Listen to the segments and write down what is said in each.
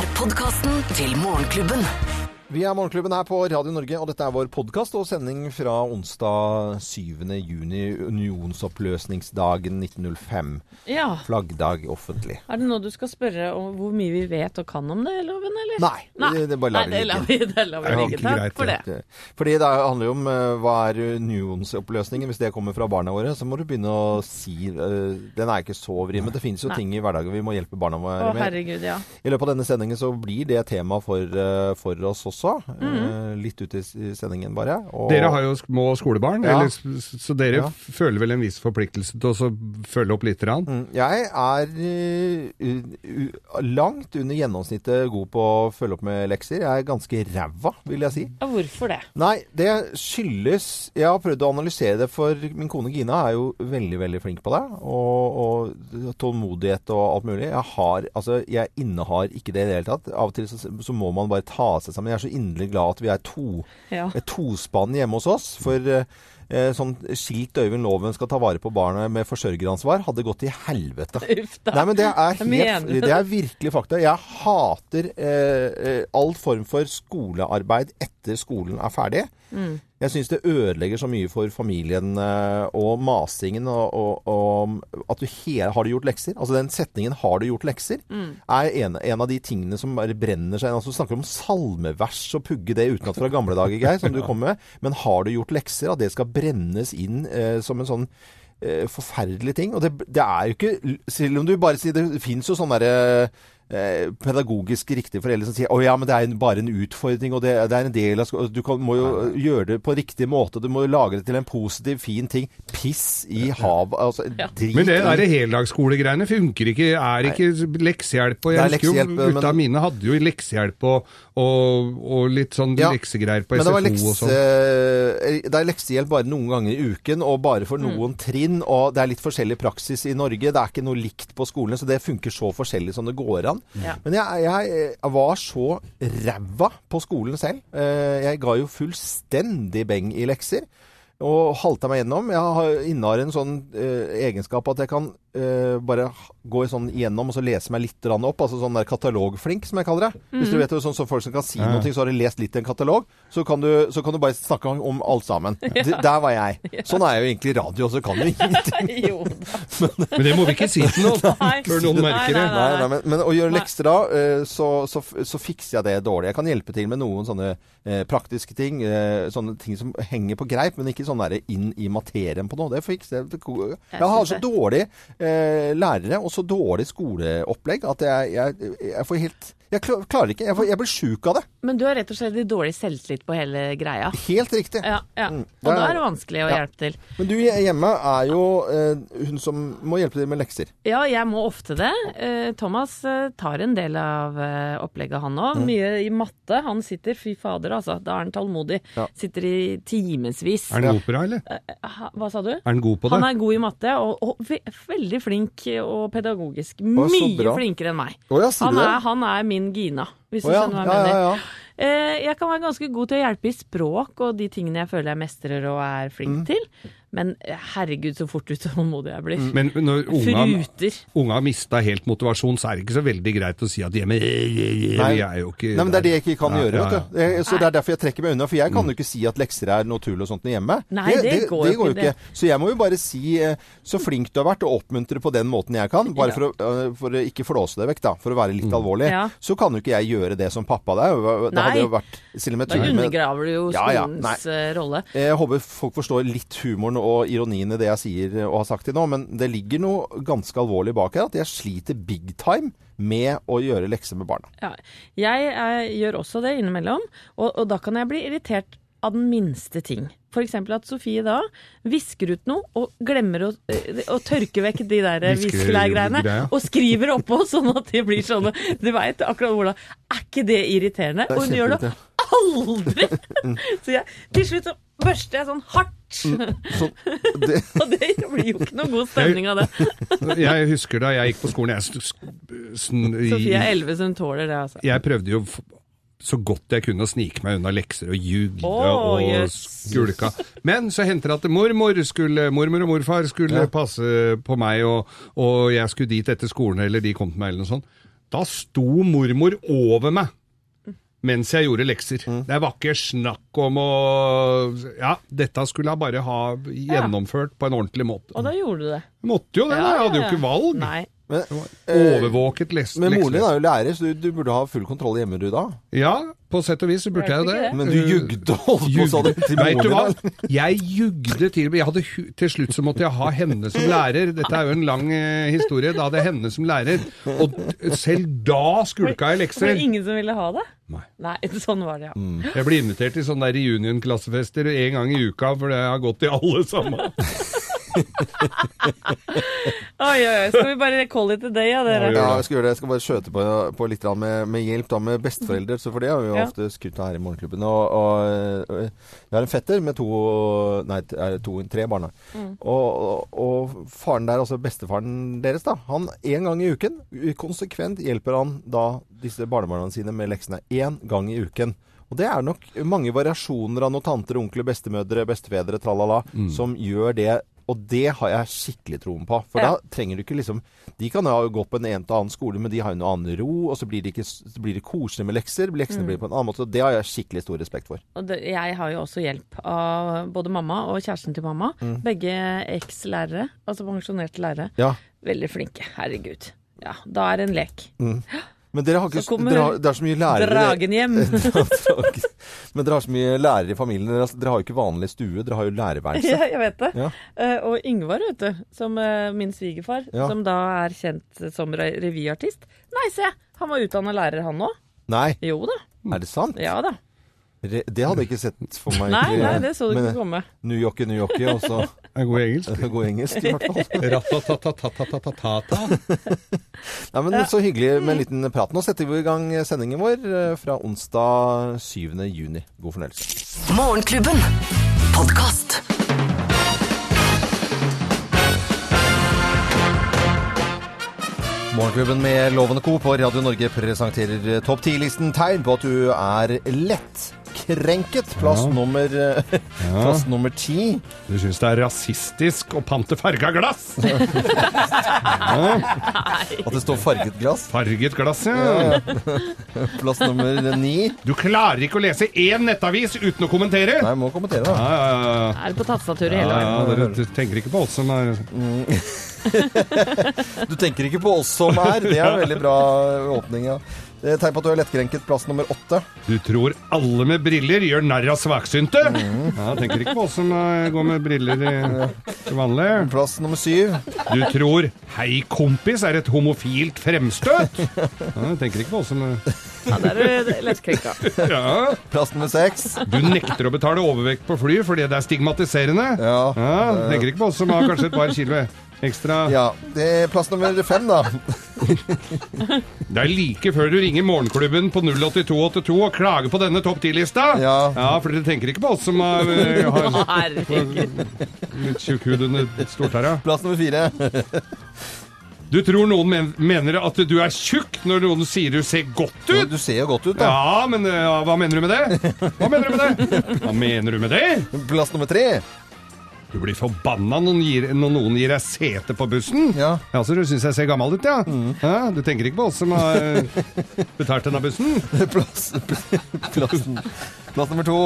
er podkasten til Morgenklubben. Vi er Morgenklubben her på Radio Norge, og dette er vår podkast og sending fra onsdag 7. juni, unionsoppløsningsdagen 1905. Ja. Flaggdag offentlig. Er det nå du skal spørre om hvor mye vi vet og kan om det, loven, eller? Nei, det- det bare lar vi Nei, det ligge. det lar vi ligge. ikke Takk greit, for det. Det- Fordi det handler jo om eh, hva er unionsoppløsningen. Hvis det kommer fra barna våre, så må du begynne å si eh, Den er ikke så vrien, men det finnes jo Nei. ting i hverdagen vi må hjelpe barna våre med. Å, herregud, ja. I løpet av denne sendingen så blir det tema for, eh, for oss også. Mhm. Eh, Litt ut i sendingen bare. Og- Dere har jo små skolebarn, Ja. eller, så dere Ja. føler vel en viss forpliktelse til å følge opp litt? Rann. Mm, Jeg er eh, langt under gjennomsnittet god på å følge opp med lekser. Jeg er ganske ræva, vil jeg si. Hvorfor det? Nei, det skyldes Jeg har prøvd å analysere det, for min kone Gina er jo veldig, veldig flink på det. Og, og tålmodighet og alt mulig. Jeg har Altså, jeg innehar ikke det i det hele tatt. Av og til så, så må man bare ta seg sammen. Jeg er så inderlig glad at vi er to Ja. et tospann hjemme hos oss. For eh, eh, sånn skilt Øyvind Loven skal ta vare på barnet med forsørgeransvar, hadde gått til helvete. Nei, men det er, helt, det. det er virkelig fakta. Jeg hater eh, eh, all form for skolearbeid etter skolen er ferdig. Mm. Jeg syns det ødelegger så mye for familien eh, og masingen og, og, og at du hele Har du gjort lekser? Altså den setningen 'har du gjort lekser' Mm. er en, en av de tingene som bare brenner seg. Altså, du snakker om salmevers og pugge det utenat fra gamle dager, Geir, som du kommer med. Men har du gjort lekser? At det skal brennes inn eh, som en sånn eh, forferdelig ting. Og det, det er jo ikke Selv om du bare sier Det fins jo sånne derre eh, pedagogisk riktige foreldre som sier å ja, men det er en, bare en utfordring, og det, det er en del av sko- Du kan, må jo gjøre det på riktig måte. Du må jo lage det til en positiv, fin ting. Piss i havet. Altså, drit Men det i- der heldagsskolegreiene funker ikke, er ikke leksehjelp. Og Det jeg husker jo gutta men- mine hadde jo leksehjelp og, og, og litt sånn Ja, leksegreier på Men det, var SFO lekse, og sånn. det er leksehjelp bare noen ganger i uken, og bare for noen trinn. Og det er litt forskjellig praksis i Norge. Det er ikke noe likt på skolene, så det funker så forskjellig som det går an. Ja. Men jeg, jeg, jeg var så ræva på skolen selv. Eh, Jeg ga jo fullstendig beng i lekser. Og halta meg gjennom. Jeg har- innehar en sånn eh, egenskap at jeg kan eh, bare gå sånn igjennom og så lese meg litt opp. Altså sånn der katalogflink, som jeg kaller det. Hvis du vet det, sånn som folk som kan si Ja. noe, så har de lest litt i en katalog. Så kan du, så kan du bare snakke om alt sammen. Ja. der var jeg. Sånn er jo egentlig radio, så kan du ingenting. men. Men det må vi ikke si til noen før noen merker det. nei, Nei, nei, men, men å gjøre lekser da, eh, så, så, så fikser jeg det dårlig. Jeg kan hjelpe til med noen sånne eh, praktiske ting. Eh, sånne ting som henger på greip, men ikke sånn der inn i materien på noe. Det fikk Jeg har så dårlig eh, lærere og så dårlig skoleopplegg at jeg, jeg, jeg får helt Jeg klarer ikke. Jeg, får, jeg blir sjuk av det. Men du har rett og slett litt dårlig selvtillit på hele greia. Helt riktig. Ja, ja. Mm, Og det da er- er det vanskelig å Ja. hjelpe til. Men du hjemme er jo eh, hun som må hjelpe til med lekser. Ja, jeg må ofte det. Eh, Thomas eh, tar en del av eh, opplegget, han Mm. Mye i matte. Han sitter, fy fader altså, da er han tålmodig. Ja. Sitter i timevis. Er han god på det, eller? Hva sa du? Er han god på Han er god i matte, og, og ve veldig flink og pedagogisk. Mye flinkere enn meg. Å ja, sier Han du det? er, han er min Gina, hvis Å du skjønner hva jeg ja, mener. ja, ja. Eh, jeg kan være ganske god til å hjelpe i språk og de tingene jeg føler jeg mestrer og er Mm. flink til. Men eh, herregud, så fort utålmodig jeg blir. Men når unga, Fruter. unga har mista helt motivasjon, så er det ikke så veldig greit å si at hjemme Nei. Jeg er jo ikke Nei, men Det er det jeg ikke kan Ja, gjøre. ja, vet ja. du. Så Det er derfor jeg trekker meg unna. For jeg kan jo ikke si at lekser er noe tull og sånt hjemme. Nei, det går jo ikke, det. Så jeg må jo bare si eh, så flink du har vært, og oppmuntre på den måten jeg kan. Bare Ja. for, å, eh, for å ikke flåse det vekk, da. For å være litt alvorlig. Ja. Så kan jo ikke jeg gjøre det som pappa. Det, er det Nei. hadde jo vært Selv om jeg Da tuller med undergraver du jo Ja, ja, skolens eh, rolle. jeg håper folk forstår litt humoren og ironien i det jeg sier og har sagt til nå, men det ligger noe ganske alvorlig bak her. At jeg sliter big time med å gjøre lekser med barna. Ja. Jeg jeg gjør også det innimellom, og, og da kan jeg bli irritert av den minste ting. F.eks. at Sofie da visker ut noe og glemmer å, eh, å tørke vekk de der viskelærgreiene. Og skriver oppå sånn at de blir sånne Du veit akkurat hvordan Er ikke det irriterende? Det er og hun gjør det aldri! Så jeg, til slutt så børster jeg sånn hardt. Så det, Og det blir jo ikke noe god stemning av det. Jeg husker da jeg gikk på skolen jeg, Sofia Elvesen Sofie er 11, så hun tåler det, altså. jeg prøvde jo så godt jeg kunne å snike meg unna lekser og jugle oh, og yes. skulka. Men så hendte det at mormor, skulle, mormor og morfar skulle Ja. passe på meg, og, og jeg skulle dit etter skolen, eller de kom til meg, eller noe sånt. Da sto mormor over meg mens jeg gjorde lekser. Det var ikke snakk om å Ja, dette skulle jeg bare ha gjennomført på en ordentlig måte. Og da gjorde du det. Måtte jo det, ja, jeg hadde jo ikke valg. Nei. Men, eh, Overvåket lest, men moren din er jo lærer, så du, du burde ha full kontroll hjemme, du da. Ja, på sett og vis så burde jeg jo Hjelper det. Men du jugde og holdt på, det Til Vet du hva? Jeg jugde til jeg hadde, Til slutt så måtte jeg ha henne som lærer. Dette er jo en lang eh, historie. Da hadde jeg henne som lærer. Og selv da skulka jeg Var det ingen som ville ha det? Nei. Nei, sånn var det, ja. Mm. Jeg blir invitert til sånne reunion-klassefester en gang i uka, for jeg har gått i alle sammen. Oi, oi, oi. Skal vi bare call it a day, ja, dere? Ja, jeg skal gjøre det. Jeg skal bare skjøte på, på litt med, med hjelp da, med besteforeldre. Så for det har vi jo Ja. ofte skrytt av her i Morgenklubben. Og, og, jeg har en fetter med to Nei, to, tre barn. Mm. Og, og, faren der, altså bestefaren deres, da. Han en gang i uken, konsekvent hjelper han da disse barnebarna sine med leksene. Én gang i uken. Og det er nok mange variasjoner av noen tanter, onkler, bestemødre, bestefedre, tralala, som gjør det. Og det har jeg skikkelig troen på. For Ja. da trenger du ikke liksom De kan ha gått på en en til annen skole, men de har jo noe annen ro, og så blir det, ikke, så blir det koselig med lekser. Leksene blir på en annen måte. og Det har jeg skikkelig stor respekt for. Og det, jeg har jo også hjelp av både mamma og kjæresten til mamma. Mm. Begge eks-lærere, altså pensjonerte lærere. Ja. Veldig flinke. Herregud. Ja, da er det en lek. Men dere har ikke Så kommer dere har, Det er så mye lærere Dragen hjem. Men dere har så mye lærere i familien. Dere, har- dere har jo ikke vanlig stue, dere har jo lærerværelse. ja, jeg vet det. Ja. Uh, og Yngvar, vet du, som uh, min svigerfar, Ja. som da er kjent som re- revyartist. Nei, se! Han var utdanna lærer, han òg. Nei, Jo da. er det sant? Ja da. Re- Det hadde jeg ikke sett for meg. Nei, nei, det så du ikke komme. New Yorkie, New Yorkie, og så god i engelsk. god engelsk, i hvert fall. Ratatatatatatatata. Nei, men Så hyggelig med en liten prat. Nå setter vi i gang sendingen vår eh, fra onsdag 7. juni. God fornøyelse. Morgenklubben. Podcast. Morgenklubben med Lovende Co. på Radio Norge presenterer eh, topp 10-listen tegn på at du er lettkrenket. Plass, Ja. nummer, eh, plass nummer ti. Du syns det er rasistisk å pante farga glass? At det står farget glass. Farget glass, ja. Plass nummer ni. Du klarer ikke å lese én nettavis uten å kommentere? Nei, jeg må kommentere, da. Ja, ja, ja. Er det på tastaturet hele veien? ja, dere tenker ikke på oss som er Du tenker ikke på oss som er. Det er en veldig bra åpning, ja. Det er Tegn på at du er lettkrenket. Plass nummer åtte. Du tror alle med briller gjør narr av svaksynte? Ja, tenker ikke på oss som eh, går med briller i, til vanlig. Plass nummer syv. Du tror 'hei, kompis' er et homofilt fremstøt? Ja, tenker ikke på oss som eh, Ja, der er du lettkrenka. Ja. Plass nummer seks. Du nekter å betale overvekt på fly fordi det er stigmatiserende? Ja. Ja, tenker ikke på oss som har kanskje et par kilo ekstra. Ja, det er plass nummer fem, da. Det er like før du ringer Morgenklubben på 08282 og klager på denne topp 10-lista. Ja. for dere tenker ikke på oss som har, eh, har litt tjukk hud under stortæra. Plass nummer fire. Du tror noen men mener at du er tjukk når noen sier du ser godt ut? Du ser jo godt ut, da. Ja, men ja, hva mener du med det? Hva mener du med det? Hva mener du med det? Plass nummer tre. Du blir forbanna når noen gir, når noen gir deg sete på bussen. Ja. Ja, så du syns jeg ser gammel ut, ja? ja? Du tenker ikke på oss som har eh, betalt denne bussen? Plass, plass, plass nummer to.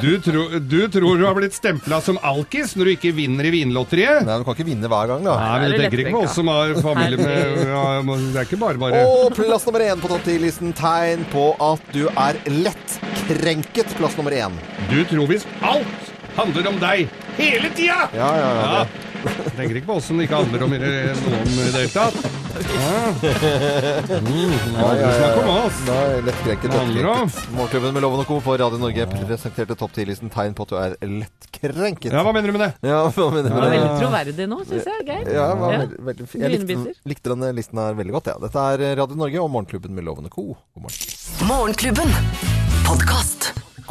Du, tro, du tror du har blitt stempla som alkis når du ikke vinner i Vinlotteriet? Nei, du kan ikke vinne hver gang, da. Nei, men du tenker ikke på oss som har familie med ja, Det er ikke bare bare Og plass nummer én på topp ti-listen. Tegn på at du er lettkrenket. Plass nummer én. Du tror visst alt handler om deg hele tida! Ja, ja, ja. Ja. Tenker ikke på oss som det ikke handler om noen i det hele tatt. Ja. Mm, om oss. Da er jeg lettkrenket. Lettkrenket. Morgenklubben med Loven og Co. på Radio Norge presenterte topp 10-listen tegn på at du er lettkrenket. Ja, hva mener du med det? Ja, hva mener du Det med det? veldig troverdig nå, syns jeg, Geir. Ja, var veldig, veldig. Jeg likte, likte denne listen her veldig godt. Ja. Dette er Radio Norge og Morgenklubben med Loven og Co. God morgen. Morgenklubben. Podkast.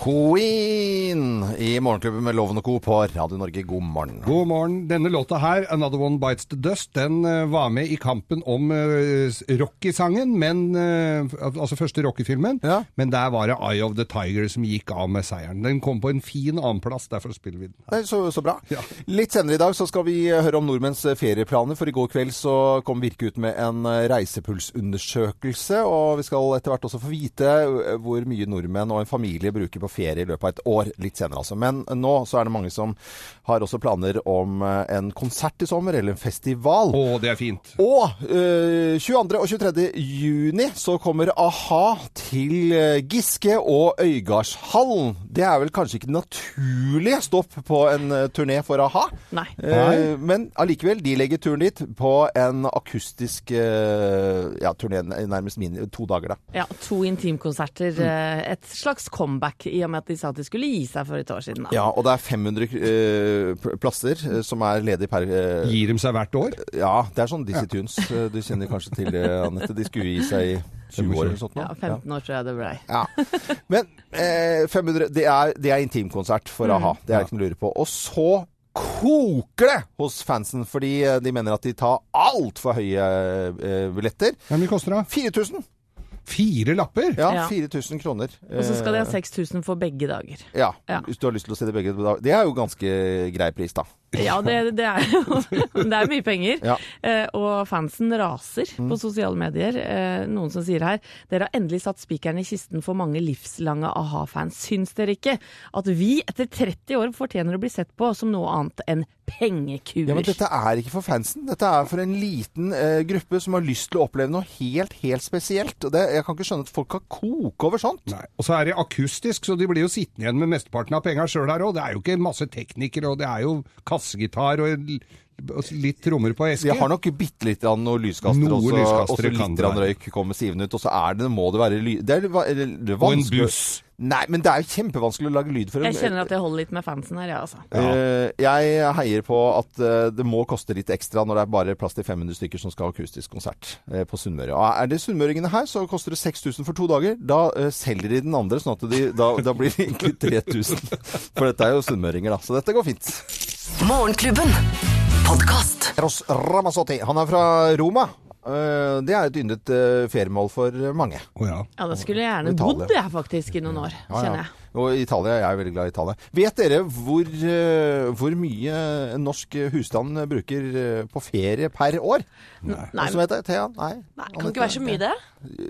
Queen i Morgenklubben med Loven og Co. på Radio Norge. God morgen. God morgen. Denne låta her, 'Another One Bites the Dust', den eh, var med i kampen om uh, Rocky-sangen, men eh, altså første Rocky-filmen. Ja. Men der var det 'Eye of the Tiger' som gikk av med seieren. Den kom på en fin annenplass, derfor spiller vi den. Er så, så bra. Ja. Litt senere i dag så skal vi høre om nordmenns ferieplaner, for i går kveld så kom Virke ut med en reisepulsundersøkelse, og vi skal etter hvert også få vite hvor mye nordmenn og en familie bruker på ferie i løpet av et år. Litt senere, altså. Men nå så er det mange som har også planer om en konsert i sommer, eller en festival. Å, det er fint. Og eh, 22. og 23. juni så kommer a-ha til eh, Giske og Øygardshallen. Det er vel kanskje ikke naturlig stopp på en eh, turné for a-ha. Nei. Eh, men allikevel, de legger turen dit på en akustisk eh, ja, turné, nærmest min, to dager, da. Ja, to intimkonserter. Mm. Et slags comeback, i og med at de sa at de skulle gi seg for et år siden. Da. Ja, og det er 500 uh, plasser uh, som er ledige per uh, Gir de seg hvert år? Ja, det er sånn Dizzie Tunes. Eh, Du kjenner kanskje til det, Anette. De skulle gi seg i 20 år eller sånt nå. Ja, 15 år tror jeg det blei. Ja. Men eh, 500, det er, det er intimkonsert for a-ha. Det er ikke noe å lure på. Og så koker det hos fansen, fordi eh, de mener at de tar altfor høye eh, billetter. Hvor mye koster det? 4000! Fire lapper? Ja, Ja. 4000 kroner. Og så skal de ha Eh, 6000 for begge dager. ja, Ja. hvis du har lyst til å se det begge dager. Det er jo ganske grei pris, da. Ja, det, det er jo Det er mye penger. Ja. Eh, og fansen raser på sosiale medier. Eh, noen som sier her Dere har endelig satt spikeren i kisten for mange livslange a-ha-fans. Syns dere ikke at vi etter 30 år fortjener å bli sett på som noe annet enn pengekuer? Ja, men dette er ikke for fansen. Dette er for en liten eh, gruppe som har lyst til å oppleve noe helt, helt spesielt. Og det, jeg kan ikke skjønne at folk kan koke over sånt. Nei. Og så er det akustisk, så de blir jo sittende igjen med mesteparten av penga sjøl her òg. Det er jo ikke masse teknikere, og det er jo kassegitar og og litt trommer på eske. De har nok bitte litt grann noe lyskaster Noe også, lyskastere og så litt røyk kommer sivende ut, og så er det, må det være ly... Det er, det er Og en buss. Nei, men det er jo kjempevanskelig å lage lyd for en Jeg kjenner at jeg holder litt med fansen her, ja, altså. Uh, Jeg heier på at uh, det må koste litt ekstra når det er bare plass til 500 stykker som skal ha akustisk konsert uh, på Sunnmøre. Og Er det sunnmøringene her, så koster det 6000 for to dager. Da selger de den andre, sånn at de, da, da blir det egentlig 3000. For dette er jo sunnmøringer, da. Så dette går fint. Morgenklubben. Podcast. Ross Ramazzotti, han er fra Roma. Eh, Det er et yndet eh, feriemål for mange. Oh, ja. Ja, da skulle jeg gjerne Italia. bodd jeg faktisk i noen år, Ja, ja. kjenner jeg. Og Italia, jeg er veldig glad i Italia. Vet dere hvor, eh, hvor mye en norsk husstand bruker på ferie per år? Nei, Som vet det? Thea? Nei? Nei, kan ikke være så mye det.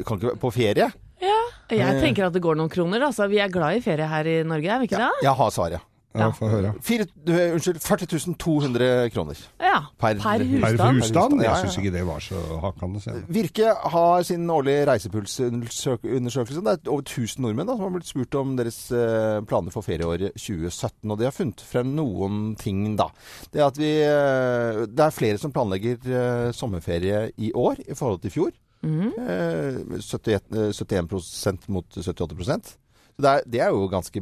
Kan ikke, på ferie? ja. Jeg tenker at det går noen kroner, altså. Vi er glad i ferie her i Norge, er vi ikke det? Jeg har svaret. Ja Få høre. Fire, eh, unnskyld, 40 200 kroner. Ja. Per- Per Per husstand. husstand? Ja, ja, Jeg syns ikke det var så hakkende. Virke har sin årlige reisepulsundersøkelse. Det er over 1000 nordmenn da, som har blitt spurt om deres eh, planer for ferieåret 2017. Og de har funnet frem noen ting, da. Det er at vi eh, Det er flere som planlegger sommerferie i år i forhold til i fjor. Mm. 71, eh, 71 mot 78 Så det er, det er jo ganske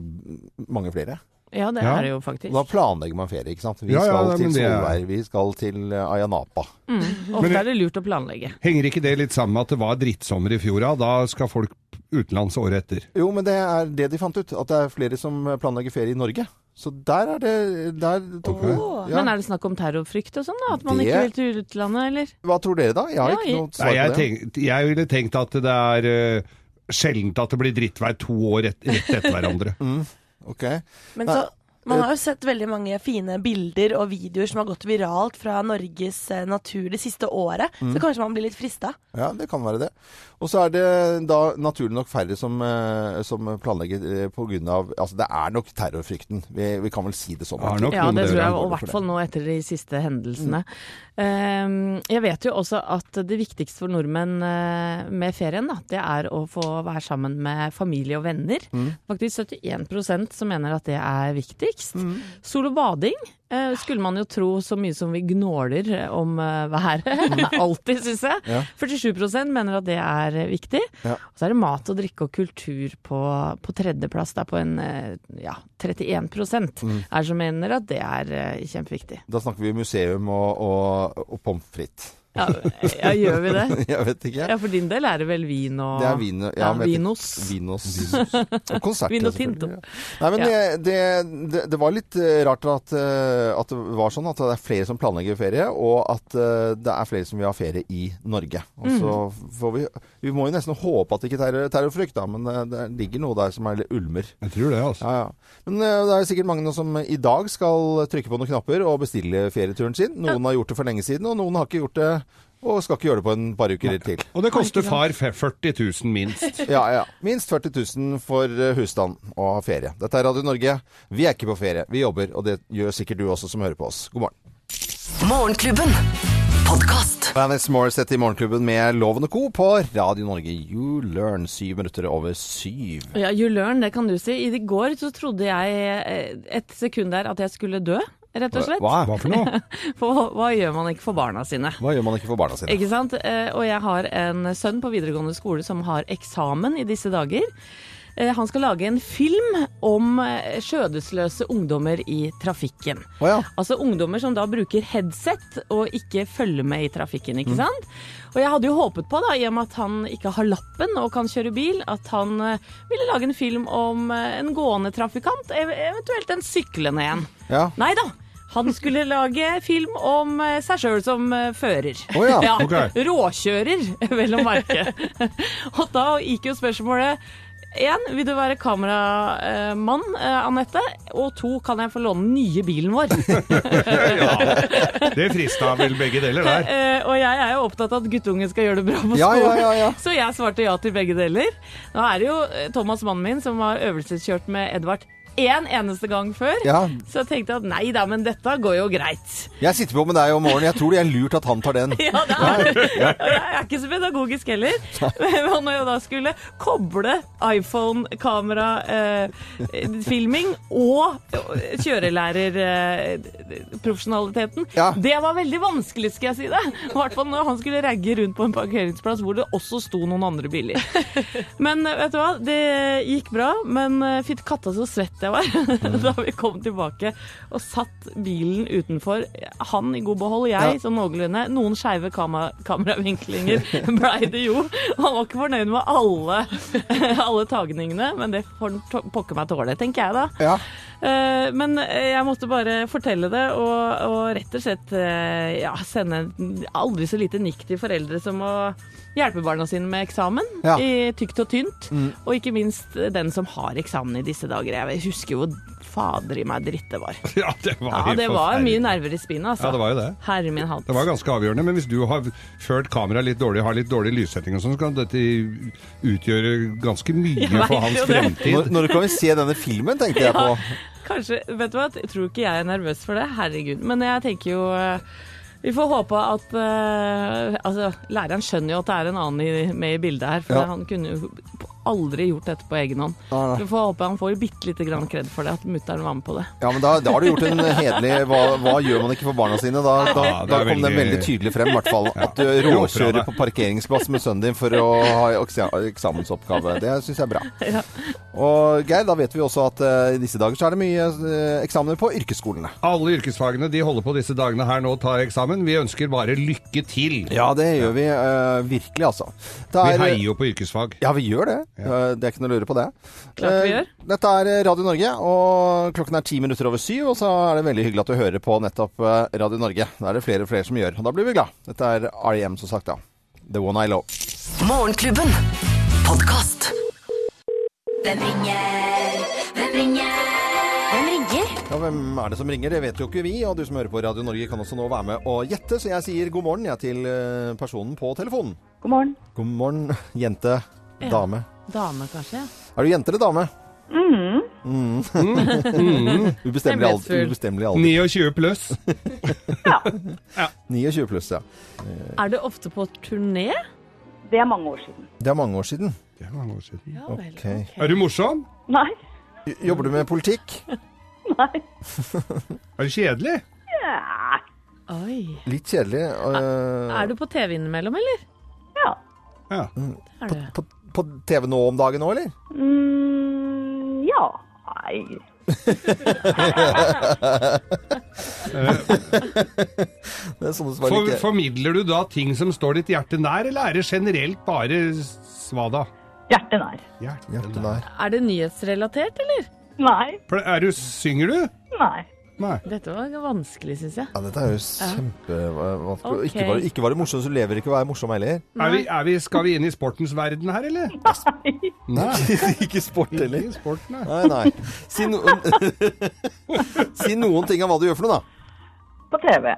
mange flere. Ja, det Ja. er det jo faktisk. da planlegger man ferie, ikke sant. Vi Ja, ja, skal til det Solveig, vi skal til Ayanapa. Ayanapa. Ofte er det lurt å planlegge. Henger ikke det litt sammen med at det var drittsommer i fjor? Da skal folk utenlands året etter. Jo, men det er det de fant ut. At det er flere som planlegger ferie i Norge. Så der er det der okay. oh, ja. Men er det snakk om terrorfrykt og sånn, da? At man Det- ikke vil til utlandet, eller? Hva tror dere, da? Jeg har Ja, ikke noe svar på det. Tenkt, jeg ville tenkt at det er uh, sjeldent at det blir drittvær to år rett, rett etter hverandre. Ok. Men så man har jo sett veldig mange fine bilder og videoer som har gått viralt fra Norges eh, natur det siste året, så kanskje man blir litt frista. Ja, det kan være det. Og så er det da naturlig nok færre som, eh, som planlegger pga. på grunn av Altså, det er nok terrorfrykten. Vi, vi kan vel si det sånn. Ja, det tror jeg, og i hvert fall nå etter de siste hendelsene. Ehm, jeg vet jo også at det viktigste for nordmenn eh, med ferien, da, det er å få være sammen med familie og venner. Faktisk 71% som mener at det er viktigst. Sol og bading skulle man jo tro så mye som vi gnåler om eh, været. Alltid, syns jeg. Ja. 47% mener at det er eh, viktig. Ja. Og så er det mat og drikke og kultur på, på tredjeplass, da, på en eh, ja, 31 mm. er som mener at det er eh, kjempeviktig. Da snakker vi museum og, og, og pommes frites. Ja, ja, gjør vi det? Jeg vet ikke. Ja, for din del er det vel vin og Det er vin, ja, ja, ikke- vinos. Vinos. Og konserter, Vino tinto. selvfølgelig, ja. Nei, men det, det, det, det var litt eh, rart at, eh, at det var sånn at det er flere som planlegger ferie, og at eh, det er flere som vil ha ferie i Norge. Og så Mm. får vi Vi må jo nesten håpe at det ikke er terror, terrorfrykt, da, men det ligger noe der som er litt ulmer. Jeg tror det, altså. Ja, ja. Men det er sikkert mange som i dag skal trykke på noen knapper og bestille ferieturen sin. Noen har gjort det for lenge siden, og noen har ikke gjort det og skal ikke gjøre det på en par uker til. Og det koster far 40 000 minst. Ja, ja. Minst 40 000 for eh, husstand og ferie. Dette er Radio Norge. Vi er ikke på ferie, vi jobber, og det gjør sikkert du også som hører på oss. God morgen. Morgenklubben. Podkast. Vanis Morissette i Morgenklubben med Loven og Co. på Radio Norge. You learn syv minutter over syv. Ja, you learn, det kan du si. I går så trodde jeg eh, et sekund der at jeg skulle dø, rett og slett. Hva? Hva for noe? For hva, hva gjør man ikke for barna sine? Hva gjør man ikke for barna sine? Ikke sant? Eh, Og jeg har en sønn på videregående skole som har eksamen i disse dager. Eh, Han skal lage en film om eh, skjødesløse ungdommer i trafikken. Oh ja. Altså ungdommer som da bruker headset og ikke følger med i trafikken, ikke sant? Og jeg hadde jo håpet på, da, i og med at han ikke har lappen og kan kjøre bil, at han ville lage en film om en gående trafikant, eventuelt en syklende en. Ja. Nei da. Han skulle lage film om eh, seg sjøl som eh, fører. Å ja, ok. Råkjører, vel å merke. og da gikk jo spørsmålet Én, vil du være kameramann, eh, Anette? Og to, kan jeg få låne den nye bilen vår? Ja, det frista vel begge deler der. Eh, og jeg er jo opptatt av at guttungen skal gjøre det bra på skolen. Ja, ja, ja, ja. Så jeg svarte ja til begge deler. Nå er det jo Thomas, mannen min, som har øvelseskjørt med Edvard én eneste gang før. Ja. Så jeg tenkte at nei da, men dette går jo greit. Jeg sitter på med deg om morgenen. Jeg tror det er lurt at han tar den. Ja, det er Ja. Jeg er ikke så pedagogisk heller. Men når jeg da skulle koble iPhone-kamera-filming og kjørelærerprofesjonaliteten, Ja. det var veldig vanskelig, skal jeg si det. I hvert fall når han skulle ragge rundt på en parkeringsplass hvor det også sto noen andre biler. Men eh, vet du hva, det gikk bra. Men eh, fytti katta så svett jeg var da vi kom tilbake og satt bilen utenfor. Han i god behold, jeg Ja. sånn noenlunde. Noen skeive kamer kameravinklinger blei det jo. Han var ikke fornøyd med alle, alle tagningene, men det får han pokker meg tåle, tenker jeg da. Ja. Eh, Men jeg måtte bare fortelle det, og, og rett og slett eh, ja, sende en aldri så lite nikk til foreldre som å hjelpe barna sine med eksamen, Ja. i tykt og tynt. Og ikke minst den som har eksamen i disse dager. Jeg husker jo fader i meg dritt det var. Ja, det var, Ja, det var mye nerver i spinnet, altså. Ja, det var jo det. Herre min hatt. Det var ganske avgjørende, men hvis du har ført kameraet litt dårlig, har litt dårlig lyssetting og sånn, så kan dette utgjøre ganske mye for hans fremtid. Når, når kan vi se denne filmen, tenkte jeg på. Kanskje, vet du hva, jeg tror ikke jeg er nervøs for det, herregud. Men jeg tenker jo eh, vi får håpe at uh, Altså, læreren skjønner jo at det er en annen i, med i bildet her, for Ja. han kunne jo aldri gjort dette på egen hånd. Nei. Vi får håpe han får bitte lite grann kred for det, at mutter'n var med på det. Ja, men da, da har du gjort en hederlig hva, hva gjør man ikke for barna sine? Da, da, Ja, det da er kom den veldig- veldig tydelig frem, i hvert fall. At du råkjører på parkeringsplass med sønnen din for å ha eksamensoppgave. Det syns jeg er bra. Og Geir, da vet vi også at eh, i disse dager så er det mye eh, eksamener på yrkesskolene. Alle yrkesfagene de holder på disse dagene her nå og tar eksamen. Vi ønsker bare lykke til. Ja, det gjør vi uh, virkelig, altså. Det Vi er- heier jo på yrkesfag. Ja, vi gjør det. Eh, Det er ikke noe å lure på det. Klart vi Eh, gjør. Dette er Radio Norge, og klokken er ti minutter over syv. Og så er det veldig hyggelig at du hører på nettopp eh, Radio Norge. Da er det flere og flere som gjør, og da blir vi glad. Dette er REM, som sagt, da. The One I Love. Morgenklubben. Podkast. Hvem ringer? Hvem ringer? Hvem ringer? Ja, Hvem er det som ringer? Det vet jo ikke vi. Og du som hører på Radio Norge kan også nå være med og gjette. Så jeg sier god morgen jeg, til eh, personen på telefonen. God morgen. God morgen, jente. Ja. Dame. Dame, kanskje? Er du jente eller dame? Mm. Ubestemmelig alder. Ubestemmelig alder. 29 pluss. Ja, 29 pluss, ja. Er du ofte på turné? det er mange år siden. Det er mange år siden. Det er mange år siden. Ja vel. okay. ok. Er du morsom? Nei. Jobber du med politikk? Nei. Er du kjedelig? Ja. Oi. Litt kjedelig. eh, Er du på TV innimellom, eller? ja. Ja. Er du? på, på TV nå om dagen òg, eller? Mm, ja. Nei. Det er sånne svar For, formidler du da ting som står ditt hjerte nær, eller er det generelt bare svada? Hjertet nær. Hjerte nær. Er det nyhetsrelatert, eller? Nei. Er du, synger du? Nei. Nei. Dette var vanskelig, syns jeg. Ja, dette er jo kjempevanskelig. Okay. Ikke, bare, ikke var det morsomt, så lever ikke å være morsom heller. Er vi, er vi, skal vi inn i sportens verden her, eller? Nei. ikke sport heller. Ikke sport, nei. Nei, nei. Si, no si noen ting av hva du gjør for noe, da. På TV.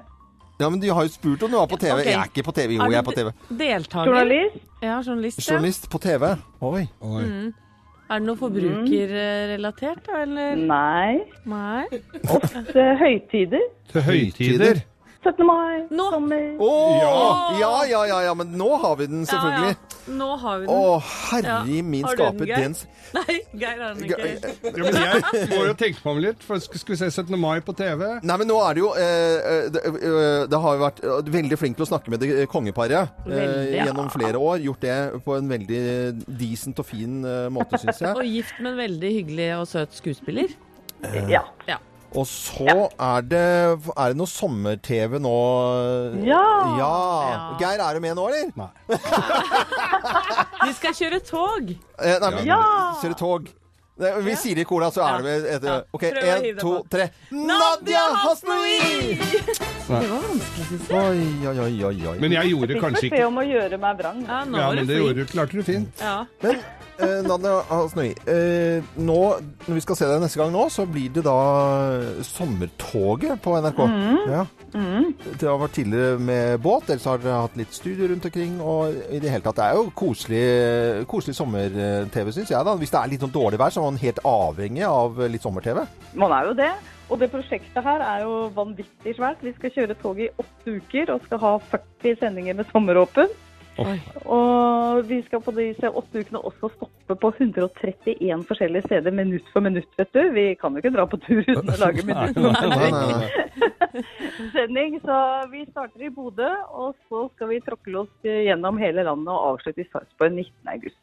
Ja, men du har jo spurt om du var på TV. Okay. Jeg er ikke på TV. Jo, jeg er på TV. Deltaker? Journalist. Ja, journalist. Ja. Journalist på TV. Oi. Oi. Er det noe forbrukerrelatert, da, eller? Nei. Nei. Til høytider. Til høytider. 17. mai, Nå. sommer. Å! Ja. Ja, ja, ja, ja, men nå har vi den, selvfølgelig. Ja, ja. Nå har vi Å, den. herre Ja. min du den, skaper. Geir? Den s- Nei, Geir har den ikke. Ja, men jeg må jo tenke meg om litt, for skal skal vi se 17. mai på TV? Nei, men nå er det jo eh, eh, det, eh, det har jo vært eh, veldig flink til å snakke med det eh, kongeparet eh, Veldig, ja. gjennom flere år. Gjort det på en veldig decent og fin eh, måte, syns jeg. Og gift med en veldig hyggelig og søt skuespiller. Ja. Ja. Og så er det Er det noe sommer-TV nå? Ja. ja. Ja. Geir, er du med nå, eller? Nei. Vi skal kjøre tog! Eh, nei, men Ja. Kjøre tog. Vi sier det i kola, så er det vel et, Ja. OK, én, det to, tre. Nadia Hasnoi! Det var vanskelig, syns jeg. Oi, oi, oi, oi. Men jeg gjorde Fikk kanskje beskjed ikke om å gjøre meg vrang. Ja, nå Ja, men du det gjorde du, klarte du fint. Ja. Men eh, Nadia Hasnoi, eh, nå, når vi skal se deg neste gang nå, så blir det da Sommertoget på NRK. Ja. Det har vært tidligere med båt, ellers har dere hatt litt studio rundt omkring. Og i det hele tatt, det er jo koselig, koselig sommer-TV, syns jeg. da. Hvis det er litt sånn dårlig vær, så er man helt avhengig av litt sommer-TV. Man er jo det. Og det prosjektet her er jo vanvittig svært. Vi skal kjøre tog i åtte uker og skal ha 40 sendinger med sommeråpen. Oi. Og vi skal på disse åtte ukene også stoppe på 131 forskjellige steder minutt for minutt, vet du. Vi kan jo ikke dra på tur uten å lage minutt for sending. Så vi starter i Bodø, og så skal vi tråkle oss gjennom hele landet og avslutte i Sarpsborg 19. august.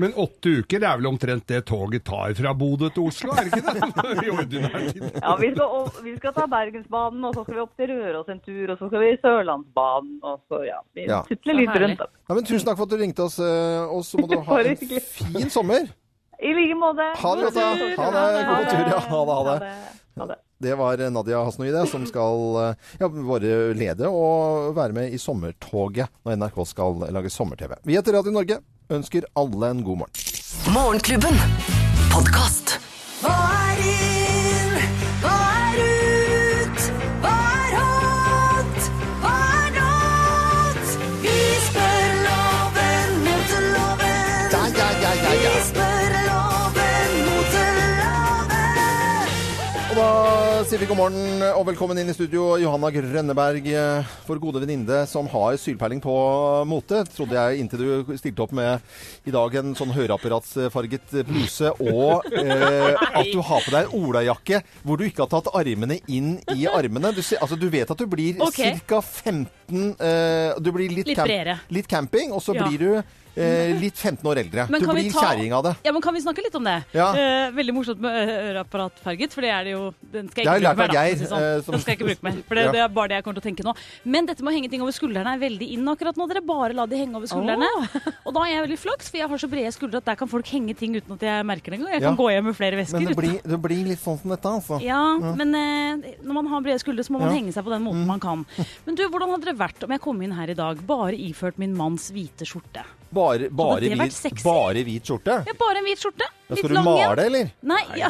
Men åtte uker det er vel omtrent det toget tar fra Bodø til Oslo, er det ikke det? I ordinær tid. Ja, vi skal, og, vi skal ta Bergensbanen, og så skal vi opp til Røros en tur, og så skal vi Sørlandsbanen, og så ja. Vi Ja. litt rundt. Da. Ja, men tusen takk for at du ringte oss, eh, og så må du ha en fin sommer. I like måte. Ha det godt, da. God tur. Ha det. God tur, ja. Ha det, ha det. Ha det. Det. Var Nadia Hasnoide som skal eh, ja, våre lede og være med i sommertoget når NRK skal lage sommer-TV. Vi heter Radio Norge. Ønsker alle en god morgen. Morgenklubben. Podkast. Hva vi god morgen og velkommen inn i studio, Johanna Grønneberg, eh, vår gode venninne som har sylpeiling på mote. Trodde jeg inntil du stilte opp med i dag en sånn høreapparatsfarget bluse, og eh, at du har på deg olajakke hvor du ikke har tatt armene inn i armene. Du, altså, du vet at du blir Ok. ca. 15 eh, Du blir litt, Litt camp, litt camping, og så Ja. blir du eh, litt 15 år eldre. Men Du blir ta- kjerring av det. Ja, men Kan vi snakke litt om det? Ja. Eh, veldig morsomt med øreapparat, øreapparatfarget, for det er det jo Den skal jeg ikke bruke mer. Geir, sånn. eh, som- Den skal jeg ikke bruke mer. For det, Ja. det er bare det jeg kommer til å tenke nå. Men dette med å henge ting over skuldrene er veldig inn akkurat nå. Dere bare la de henge over skuldrene. Og da er jeg veldig flaks, for jeg har så brede skuldre at der kan folk henge ting uten at jeg merker det engang. Jeg kan Ja. gå hjem med flere vesker. Men det blir, det blir litt sånn som dette, altså. ja, men eh, når man har brede skuldre, så må man henge seg på den måten man kan. Men du, hvordan hadde det vært om jeg kom inn her i dag bare iført min manns hvite skjorte? Bare, bare, hvit, bare hvit skjorte? Ja, bare en hvit skjorte. Da skal du male, eller? Nei, ja.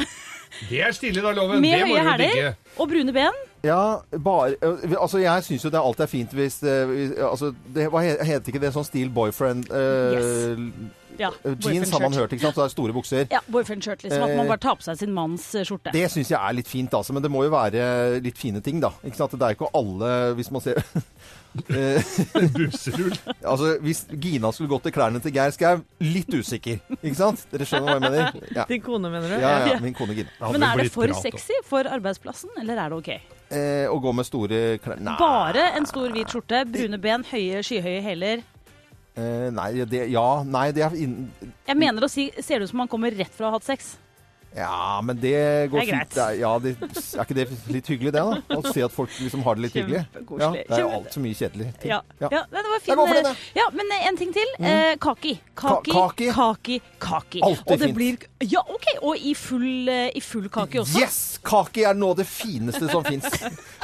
Det er stille da, Loven. Med det må høye du digge. og brune ben. Ja, bare øh, Altså, jeg syns jo det alltid er fint hvis, øh, hvis Altså, det, hva heter ikke det sånn Steel Boyfriend øh, Ja, Jeans har man hørt, ikke sant? Så det er store bukser. Ja, boyfriend-shirt. Liksom, at Eh, man bare tar på seg sin manns eh, skjorte. Det syns jeg er litt fint, altså. Men det må jo være litt fine ting, da. Ikke sant? Det er ikke alle Hvis man ser Eh, Busserull. Altså, hvis Gina skulle gått i klærne til Geir Skau, litt usikker. Ikke sant? Dere skjønner hva jeg mener? Ja, Din kone, mener du? ja, ja min kone Gina. Men er det for sexy for arbeidsplassen, eller er det ok? Eh, å gå med store klær Nei. Bare en stor hvit skjorte, brune ben, høye, skyhøye hæler. Eh, nei, det Ja, nei, det er in Jeg mener å si, ser det ut som han kommer rett fra å ha hatt sex. Ja, men det går Det er fint. Det er, ja, det, er ikke det litt hyggelig, det, da? Å se at folk liksom har det litt hyggelig? Ja, det er jo altfor mye kjedelig. Ja, Ja. ja. det var Jeg fin. går for den, eh, ja, men eh, en ting til. Eh, kaki. Kaki, Ka- kaki. kaki, kaki. Alltid fint. blir Ja, OK. Og i full, i full kake også. Yes! Kake er noe av det fineste som fins.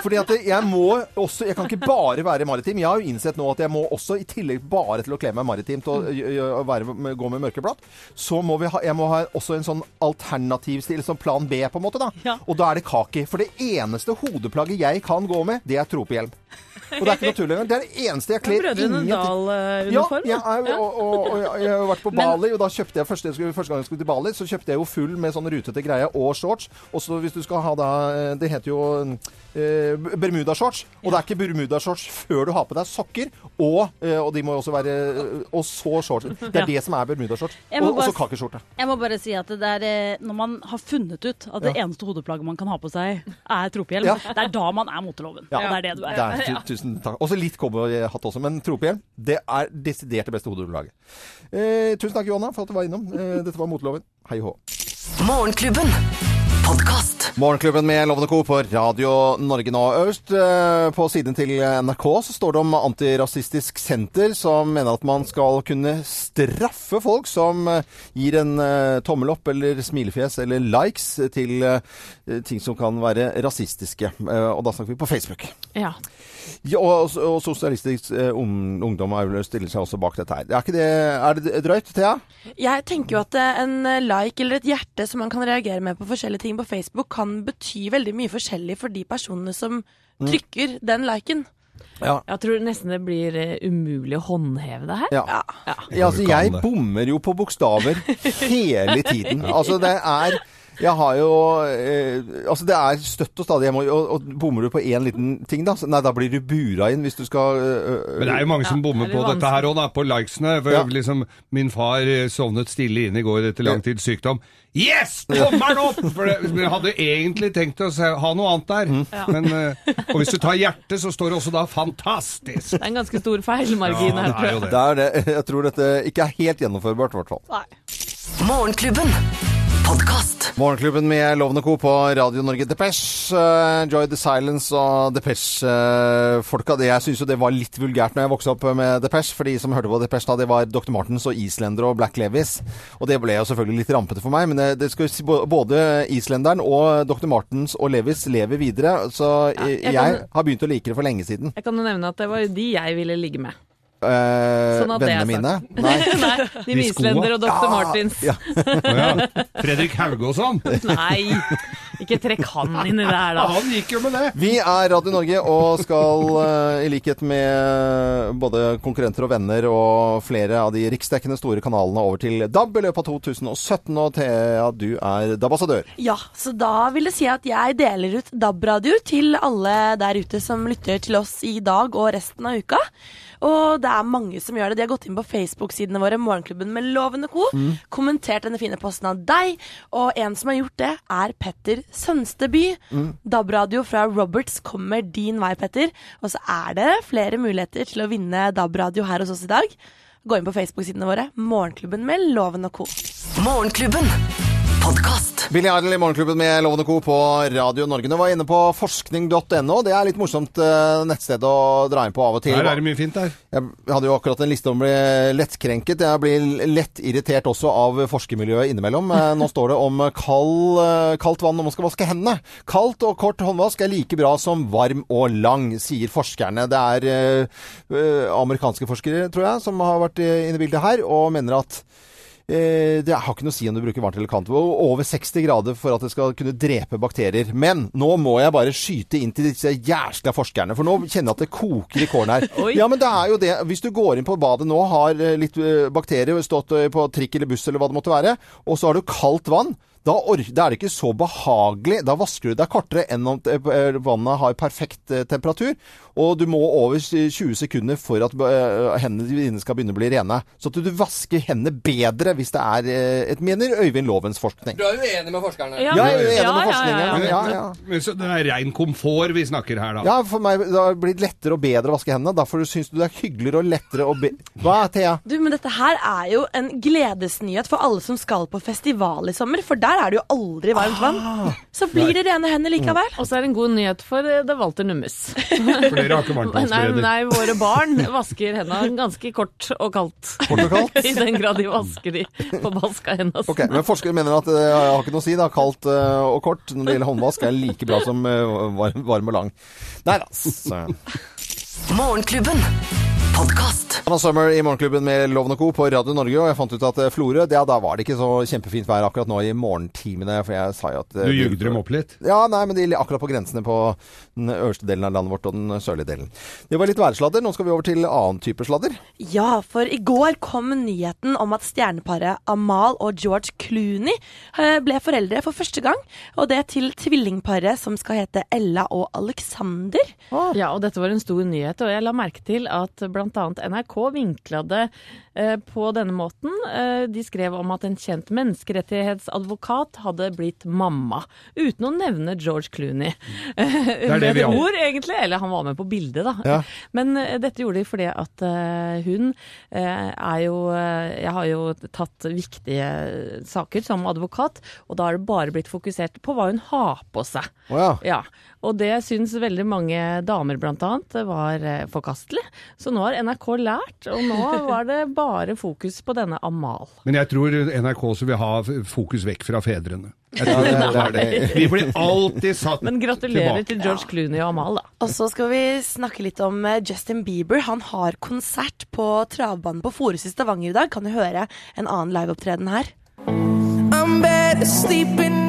Fordi at jeg må også Jeg kan ikke bare være maritim. Jeg har jo innsett nå at jeg må også, i tillegg bare til å kle meg maritimt og, og være, gå med mørkeblått, så må vi ha, jeg må ha også en sånn alternativ stil, som plan B, på en måte. da. Ja. Og da er det kaki. For det eneste hodeplagget jeg kan gå med, det er tropehjelm. Og det er ikke noe tull engang. Det er det eneste jeg kler Brødrene Dal-uniform. ja, jeg, og, og, og jeg har vært på Bali, og da kjøpte jeg første, første gang jeg skulle til Bali, så kjøpte jeg jo full med sånn rutete greie og shorts. Og så hvis du skal ha da Det heter jo eh, bermudashorts. Og det er ikke bermudashorts før du har på deg sokker, og, eh, og de må jo også være Og så shorts. Det er det som er bermudashorts. Og og så kakeskjorte. Jeg må bare si at det er eh, når man har funnet ut at det eneste hodeplagget man kan ha på seg, er tropehjelm, Ja. det er da man er moteloven. Ja. Og det er det du er. Der, tu, tusen takk. Også litt cowboyhatt også, men tropehjelm, det er desidert det beste hodeplaget. Eh, tusen takk, Johanna, for at du var innom. Eh, dette var Moteloven. Hei hå. Morgenklubben. Podkast. Morgenklubben med Lovende Co. på Radio Norge nå. Øverst eh, på siden til NRK så står det om Antirasistisk Senter, som mener at man skal kunne straffe folk som eh, gir en eh, tommel opp eller smilefjes eller likes til ting som kan være rasistiske. Og da snakker vi på Facebook. Ja. Ja, og, og Sosialistisk eh, ung, Ungdom er stiller seg også bak dette her. Er, ikke det, er det drøyt, Thea? Jeg tenker jo at eh, en like eller et hjerte som man kan reagere med på forskjellige ting på Facebook, kan bety veldig mye forskjellig for de personene som Mm. trykker den liken. Jeg tror nesten det blir eh, umulig å håndheve det her. Ja. Ja. Ja, altså, jeg bommer jo på bokstaver hele tiden. Altså, det er jeg har jo eh, Altså, det er støtt og stadig hjemme, og, og bommer du på én liten ting, da? Nei, da blir du bura inn hvis du skal øh, Men det er jo mange som bommer det er på dette her òg, på likesene. For Ja. liksom, min far eh, sovnet stille inn i går etter lang tids sykdom. Yes! Tommelen opp! For det, men jeg hadde egentlig tenkt å se, ha noe annet der. Mm. Men, eh, og hvis du tar hjertet, så står det også da 'fantastisk'. Det er en ganske stor feilmargin Ja, her. er tror jeg. det. Det er det. Jeg tror dette ikke er helt gjennomførbart, i hvert fall. Morgenklubben. Podkast. Morgenklubben med Lovende Co. på Radio Norge. Depeche, uh, Joy the Silence og Depeche-folka. Uh, jeg syns jo det var litt vulgært når jeg vokste opp med Depeche. For de som hørte på Depeche da, det var Dr. Martens og Islender og Black Levis. Og det ble jo selvfølgelig litt rampete for meg. Men det, det skal jo si både Islenderen og Dr. Martens og Levis lever videre. Så jeg, jeg jeg kan- har begynt å like det for lenge siden. Jeg kan jo nevne at det var de jeg ville ligge med. Eh, Sånn vennene mine. Nei. Nei, De Mislender og Dr. Martins. Ja. Ja. Fredrik Hauge og sånn. Nei, ikke trekk han inn i det her, da. Han gikk jo med det. Vi er Radio Norge og skal, eh, i likhet med både konkurrenter og venner og flere av de riksdekkende store kanalene, over til DAB i løpet av 2017. Og Thea, du er DAB-assadør. Ja, så da vil det si at jeg deler ut DAB-radio til alle der ute som lytter til oss i dag og resten av uka. Og det er mange som gjør det. De har gått inn på Facebook-sidene våre, Morgenklubben med Lovende Co. Kommentert denne fine posten av deg. Og en som har gjort det, er Petter Sønsteby. DAB-radio fra Roberts kommer din vei, Petter. Og så er det flere muligheter til å vinne DAB-radio her hos oss i dag. Gå inn på Facebook-sidene våre, Morgenklubben med lovende ko Co. Morgenklubben. Podkast. Billy Idol i Morgenklubben med Lovende Co. på Radio Norge. Nå var inne på forskning.no. Det er litt morsomt eh, nettsted å dra inn på av og til. Her er det mye fint der. Jeg hadde jo akkurat en liste om å bli lettkrenket. Jeg blir lett irritert også av forskermiljøet innimellom. Eh, Nå står det om kald, eh, kaldt vann når man skal vaske hendene. Kaldt og kort håndvask er like bra som varm og lang, sier forskerne. Det er amerikanske forskere, tror jeg, som har vært inne i bildet her, og mener at det har ikke noe å si om du bruker varmt eller kaldt. Over 60 grader for at det skal kunne drepe bakterier. Men nå må jeg bare skyte inn til disse jæskla forskerne, for nå kjenner jeg at det koker i kålen her. Oi. Ja, men det er jo det. Hvis du går inn på badet nå, har eh, litt eh, bakterier, stått eh, på trikk eller buss eller hva det måtte være, og så har du kaldt vann. Da, er det ikke så behagelig. Da vasker du deg kortere enn om eh, vannet har perfekt eh, temperatur. Og du må over 20 sekunder for at eh, hendene dine skal begynne å bli rene. Så at du vasker hendene bedre hvis det er eh, et mener Øyvind Lovens forskning. Du er uenig med forskerne? Ja, jeg er enig ja, med forskningen. ja, ja. Ja, ja. Men så det er rein komfort vi snakker her, da. Ja, for meg det har blitt lettere og bedre å vaske hendene. Derfor syns du det er hyggeligere og lettere å be... Hva, Thea? Du, men dette her er jo en gledesnyhet for alle som skal på festival i sommer, for der er det jo aldri varmt vann. Så blir det rene hender likevel. Og så er det en god nyhet for eh, det Walter Nummes. Dere har ikke Nei, varmtvannsbereder. nei, våre barn vasker hendene ganske kort og kaldt. Kort og kaldt? I den grad de vasker de på vaska hendene. Ok, Men forskere mener at det har ikke noe å si. da. Kaldt eh, og kort når det gjelder håndvask er like bra som eh, varm, varm og lang. Nei da. Morgenklubben. Podkast. Anna Summer i Morgenklubben med Loven og Co. på Radio Norge, og jeg fant ut at eh, Florø, ja, da var det ikke så kjempefint vær akkurat nå i morgentimene, for jeg sa jo at eh, Du jugde dem opp litt? Ja, nei, men de er akkurat på grensene på den øverste delen av landet vårt og den sørlige delen. Det var litt værsladder. Nå skal vi over til annen type sladder. Ja, for i går kom nyheten om at stjerneparet Amal og George Clooney eh, ble foreldre for første gang. Og det til tvillingparet som skal hete Ella og Alexander. Ja, og dette var en stor nyhet, og jeg la merke til at bl.a. NRK vinkla det på denne måten. Eh, de skrev om at en kjent menneskerettighetsadvokat hadde blitt mamma, uten å nevne George Clooney. Det er det vi har. ord, egentlig. Eller han var med på bildet, da. Ja. Men eh, dette gjorde de fordi at eh, hun eh, er jo eh, Jeg har jo tatt viktige saker som advokat, og da har det bare blitt fokusert på hva hun har på seg. Oh, ja. Ja, og det syns veldig mange damer blant annet var eh, forkastelig. Så nå har NRK lært, og nå var det bare fokus på denne Amal. Men jeg tror NRK også vil ha fokus vekk fra fedrene. Jeg Ja, tror det, det det det. Vi blir alltid satt tilbake. Men gratulerer tilbake. til George Clooney og Amal, da. Og så skal vi snakke litt om eh, Justin Bieber. Han har konsert på travbanen på Forus i Stavanger i dag. Kan du høre en annen liveopptreden her? I'm better sleeping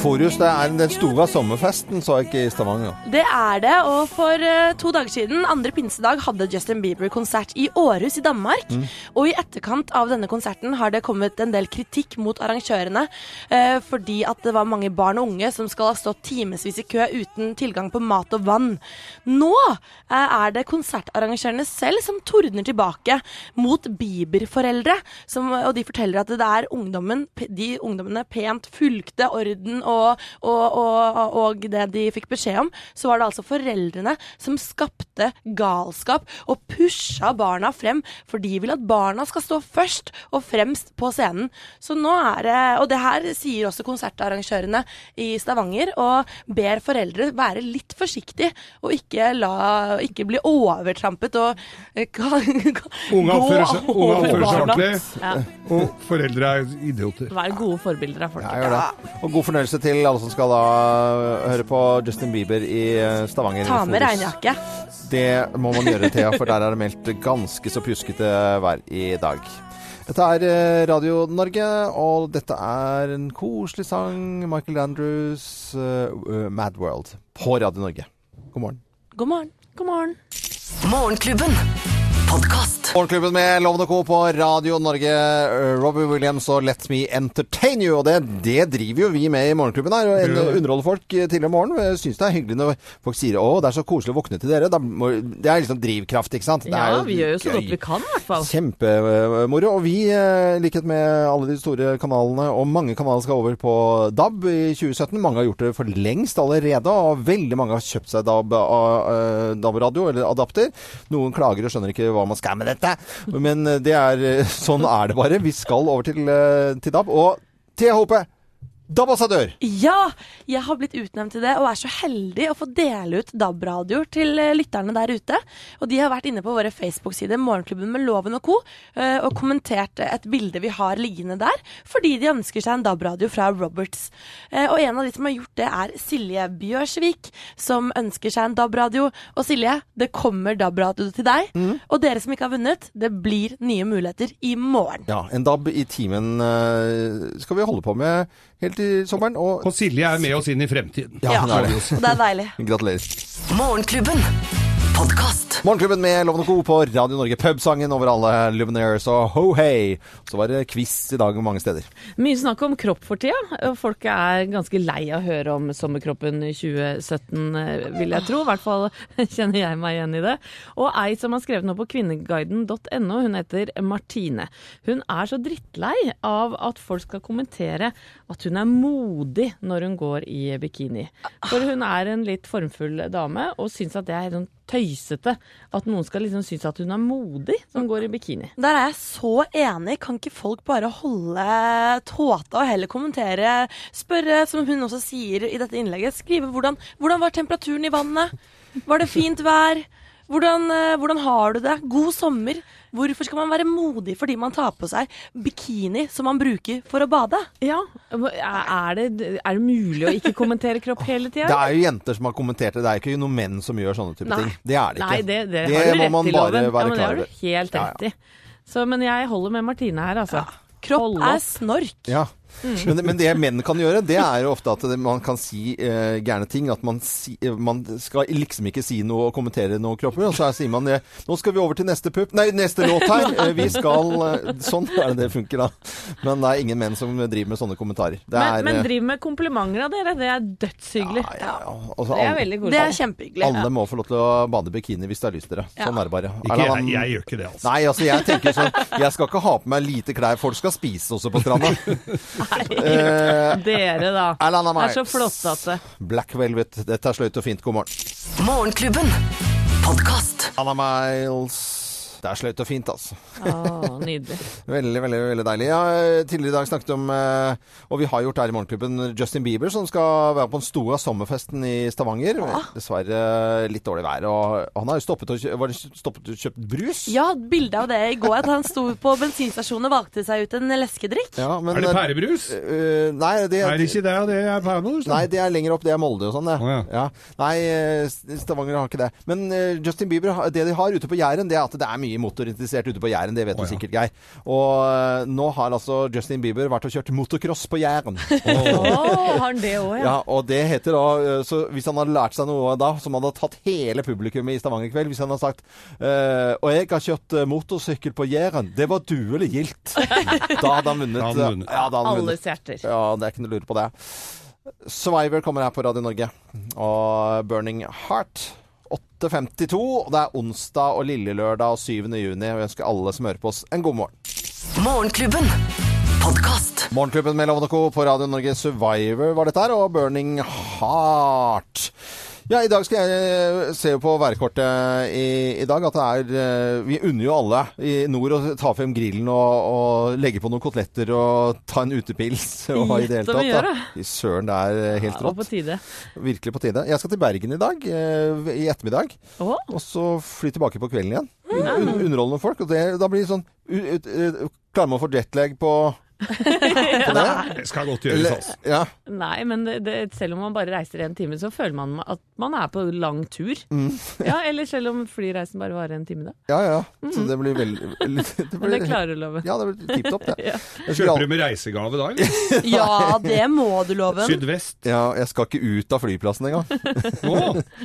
Forus, det er den store sommerfesten, så jeg ikke i Stavanger. Det er det, og for eh, to dager siden, andre pinsedag, hadde Justin Bieber konsert i Århus i Danmark. Og i etterkant av denne konserten har det kommet en del kritikk mot arrangørene, eh, fordi at det var mange barn og unge som skal ha stått timevis i kø uten tilgang på mat og vann. Nå eh, er det konsertarrangørene selv som tordner tilbake mot Bieber-foreldre, og de forteller at det er ungdommen, de ungdommene pent fulgte orden og, og, og, og det de fikk beskjed om, så var det altså foreldrene som skapte galskap og pusha barna frem, for de vil at barna skal stå først og fremst på scenen. Så nå er det, og det her sier også konsertarrangørene i Stavanger, og ber foreldre være litt forsiktige og ikke, la, ikke bli overtrampet og eh, Unge oppfører seg, ordentlig, og foreldre er idioter. Vær gode forbilder av folk. Ja. Og god fornøyelse til alle som skal da høre på Justin Bieber i eh, Stavanger. Ta med regnjakke. Det må man gjøre, Thea, for der er det meldt ganske så pjuskete vær i dag. Dette er eh, Radio Norge, og dette er en koselig sang. Michael Andrews, uh, Mad World, på Radio Norge. God morgen. God morgen. God morgen. Morgenklubben. Podkast. Morgenklubben med Lovende Co. på Radio Norge. eh, Robbie Williams og Let Me Entertain You. Og det, det driver jo vi med i Morgenklubben her. Og Det det. underholder folk eh, tidlig om morgenen. Jeg syns det er hyggelig når folk sier 'Å, det er så koselig å våkne til dere'. Det er liksom drivkraft, ikke sant? Det er Ja, vi gjør jo så godt vi kan, i hvert fall. Kjempemoro. Og vi, eh, i likhet med alle de store kanalene, og mange kanaler skal over på DAB i 2017. Mange har gjort det for lengst allerede, og veldig mange har kjøpt seg DAB-radio, DAB-radio, eller adapter. Noen klager og skjønner ikke hva man skal med dette, men eh, det er, eh, sånn er det bare. Vi skal over til, eh, til DAB. Og til Hope, DAB-ambassadør! Ja, jeg har blitt utnevnt til det, og er så heldig å få dele ut DAB-radioer til eh, lytterne der ute. Og de har vært inne på våre Facebook-sider, Morgenklubben med Loven og co., eh, og kommentert et bilde vi har liggende der, fordi de ønsker seg en DAB-radio fra Roberts. Eh, Og en av de som har gjort det, er Silje Bjørsvik, som ønsker seg en DAB-radio. Og Silje, det kommer DAB-radio til deg. Og dere som ikke har vunnet, det blir nye muligheter i morgen. Ja, en DAB i timen skal vi holde på med helt til sommeren. Og Og Silje er med oss inn i fremtiden. ja, hun er det. Det er deilig. Gratulerer. Morgenklubben. Morgenklubben med Lovende Co. på Radio Norge. Pubsangen over alle Luminaires og ho hei. Så var det quiz i dag mange steder. Mye snakk om kropp for tida. Folk er ganske lei av å høre om sommerkroppen 2017, eh, vil jeg tro. I hvert fall kjenner jeg meg igjen i det. Og ei som har skrevet noe på kvinneguiden.no, hun heter Martine. Hun er så drittlei av at folk skal kommentere at hun er modig når hun går i bikini. For hun er en litt formfull dame og syns at det er sånn tøysete at noen skal liksom synes at hun er modig som går i bikini. Der er jeg så enig. Kan ikke folk bare holde tåta og heller kommentere? Spørre, som hun også sier i dette innlegget, skrive hvordan, hvordan var temperaturen i vannet? Var det fint vær? Hvordan, eh, hvordan har du det? God sommer. Hvorfor skal man være modig fordi man tar på seg bikini som man bruker for å bade? Ja, er det, er det mulig å ikke kommentere kropp hele tida? Det er jo jenter som har kommentert det. Det er ikke noen menn som gjør sånne type Nei. ting. Det er det ikke. Nei, det, det, Det har du må rett man i, bare Loven. være ja, men det har du helt rett i. Så, men jeg holder med Martine her, altså. Kropp er snork. Ja. Men, men det menn kan gjøre, det er jo ofte at man kan si eh, gærne ting. At man, si, eh, man skal liksom ikke si noe og kommentere noe kropper. Og så her sier man eh, Nå skal vi over til neste pupp. Nei, neste låt her. Eh, vi skal eh, Sånn er det det funker, da. Men det er ingen menn som driver med sånne kommentarer. Det Men, er men eh, driv med komplimenter av dere. Det er dødshyggelig. ja, ja, ja. Altså, Det er veldig veldig Det er kjempehyggelig. alle må få lov til å bade bikini hvis de har lyst til det. Sånn er det bare. Ikke jeg, jeg gjør ikke det, altså. Nei, altså jeg tenker sånn Jeg skal ikke ha på meg lite klær. Folk skal spise også på stranda. Eh, Dere, da. Alana Det er så Miles. flottete. Black Velvet. Dette er sløyt og fint. God morgen. Morgenklubben. Podkast. Anna Miles. Det er sløyt og fint, altså. Å, nydelig. Veldig, veldig veldig deilig. Jeg har tidligere i dag snakket om, eh, og vi har gjort det her i Morgenklubben, Justin Bieber, som skal være på den store sommerfesten i Stavanger. Dessverre litt dårlig vær. Og han har jo stoppet og, kjø- var det stoppet og kjøpt brus. Ja, bilde av det i går. At han sto på bensinstasjonen og valgte seg ut en leskedrikk. Ja, men, Er det pærebrus? Uh, nei, det, Er det ikke det? Det er pærebrus. Nei, det er lenger opp. Det er Molde og sånn, det. Oh, ja. Nei, eh, Stavanger har ikke det. Men Justin Bieber, det de har ute på Jæren, det er at det er mye motorinteressert ute på Jæren. Det vet oh, du sikkert, Geir. Og eh, nå har altså Justin Bieber vært og kjørt motocross på Jæren. Oh. har han det òg, ja? Ja, og det heter da eh, Så hvis han hadde lært seg noe da, som hadde tatt hele publikummet i Stavanger i kveld Hvis han hadde sagt eh, Og jeg har kjørt eh, motorsykkel på Jæren. Det var du eller gildt. Da hadde han vunnet. Da han vunnet. Ja, da hadde vunnet. Alles hjerter. Ja, det er ikke noe å lure på det. Survivor kommer her på Radio Norge. Og Burning Heart. 8.52. og Det er onsdag og lille lørdag og 7. juni. Og jeg ønsker alle som hører på oss, en god morgen. Morgenklubben. Podcast. Morgenklubben med Lovende Co. på Radio Norge Survivor var dette her, og Burning Heart. Ja, i dag skal jeg se på værkortet i, i dag at det er eh, Vi unner jo alle i nord å ta frem grillen og, og legge på noen koteletter og ta en utepils. Og ha i det hele tatt. da. Fy Søren, det er helt ja, Og på tide. Virkelig på tide. Jeg skal til Bergen i dag, eh, i ettermiddag. Oh. Og så fly tilbake på kvelden igjen. Un underholdende folk. Og det, da blir det sånn Klarer man å få jetlag på, på det? Det skal godt gjøres, altså. Ja. Nei, men det, det, selv om man bare reiser en time, så føler man at man er på lang tur. Mm. Ja, Eller selv om flyreisen bare varer en time, da. Ja, ja. Så det blir veldig det Men det klarer du, Loven. Ja, det blir tipp topp, det. Ja. Kjøper du med reisegave da, eller? Ja, det må du, Loven. Sydvest? ja, jeg skal ikke ut av flyplassen engang. Å,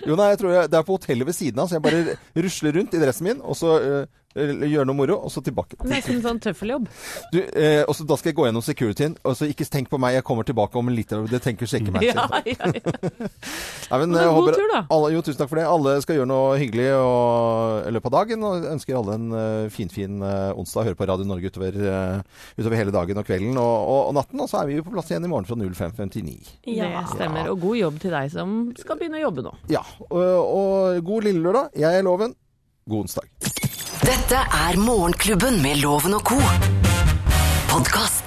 Jo, nei, jeg tror jeg, det er på hotellet ved siden av, så jeg bare rusler rundt i dressen min, og så øh, øh, gjør noe moro, og så tilbake. Nesten sånn tøffeljobb. Du, eh, og så da skal jeg gå gjennom securityen, og så ikke tenk på meg, jeg kommer tilbake om en liten Det tenker sjekke meg. Ja, ja, ja. Nei, men, Men god håper tur, da. Alle, jo, tusen takk for det. Alle skal gjøre noe hyggelig og, i løpet av dagen. Og ønsker alle en uh, finfin uh, onsdag. Høre på Radio Norge utover, uh, utover hele dagen og kvelden og, og, og natten. Og så er vi jo på plass igjen i morgen fra 05.59. Det stemmer. Og god jobb til deg som skal begynne å jobbe nå. Ja. Og, og god lille lørdag. Jeg er Loven. God onsdag. Dette er Morgenklubben med Loven og co. Podkast.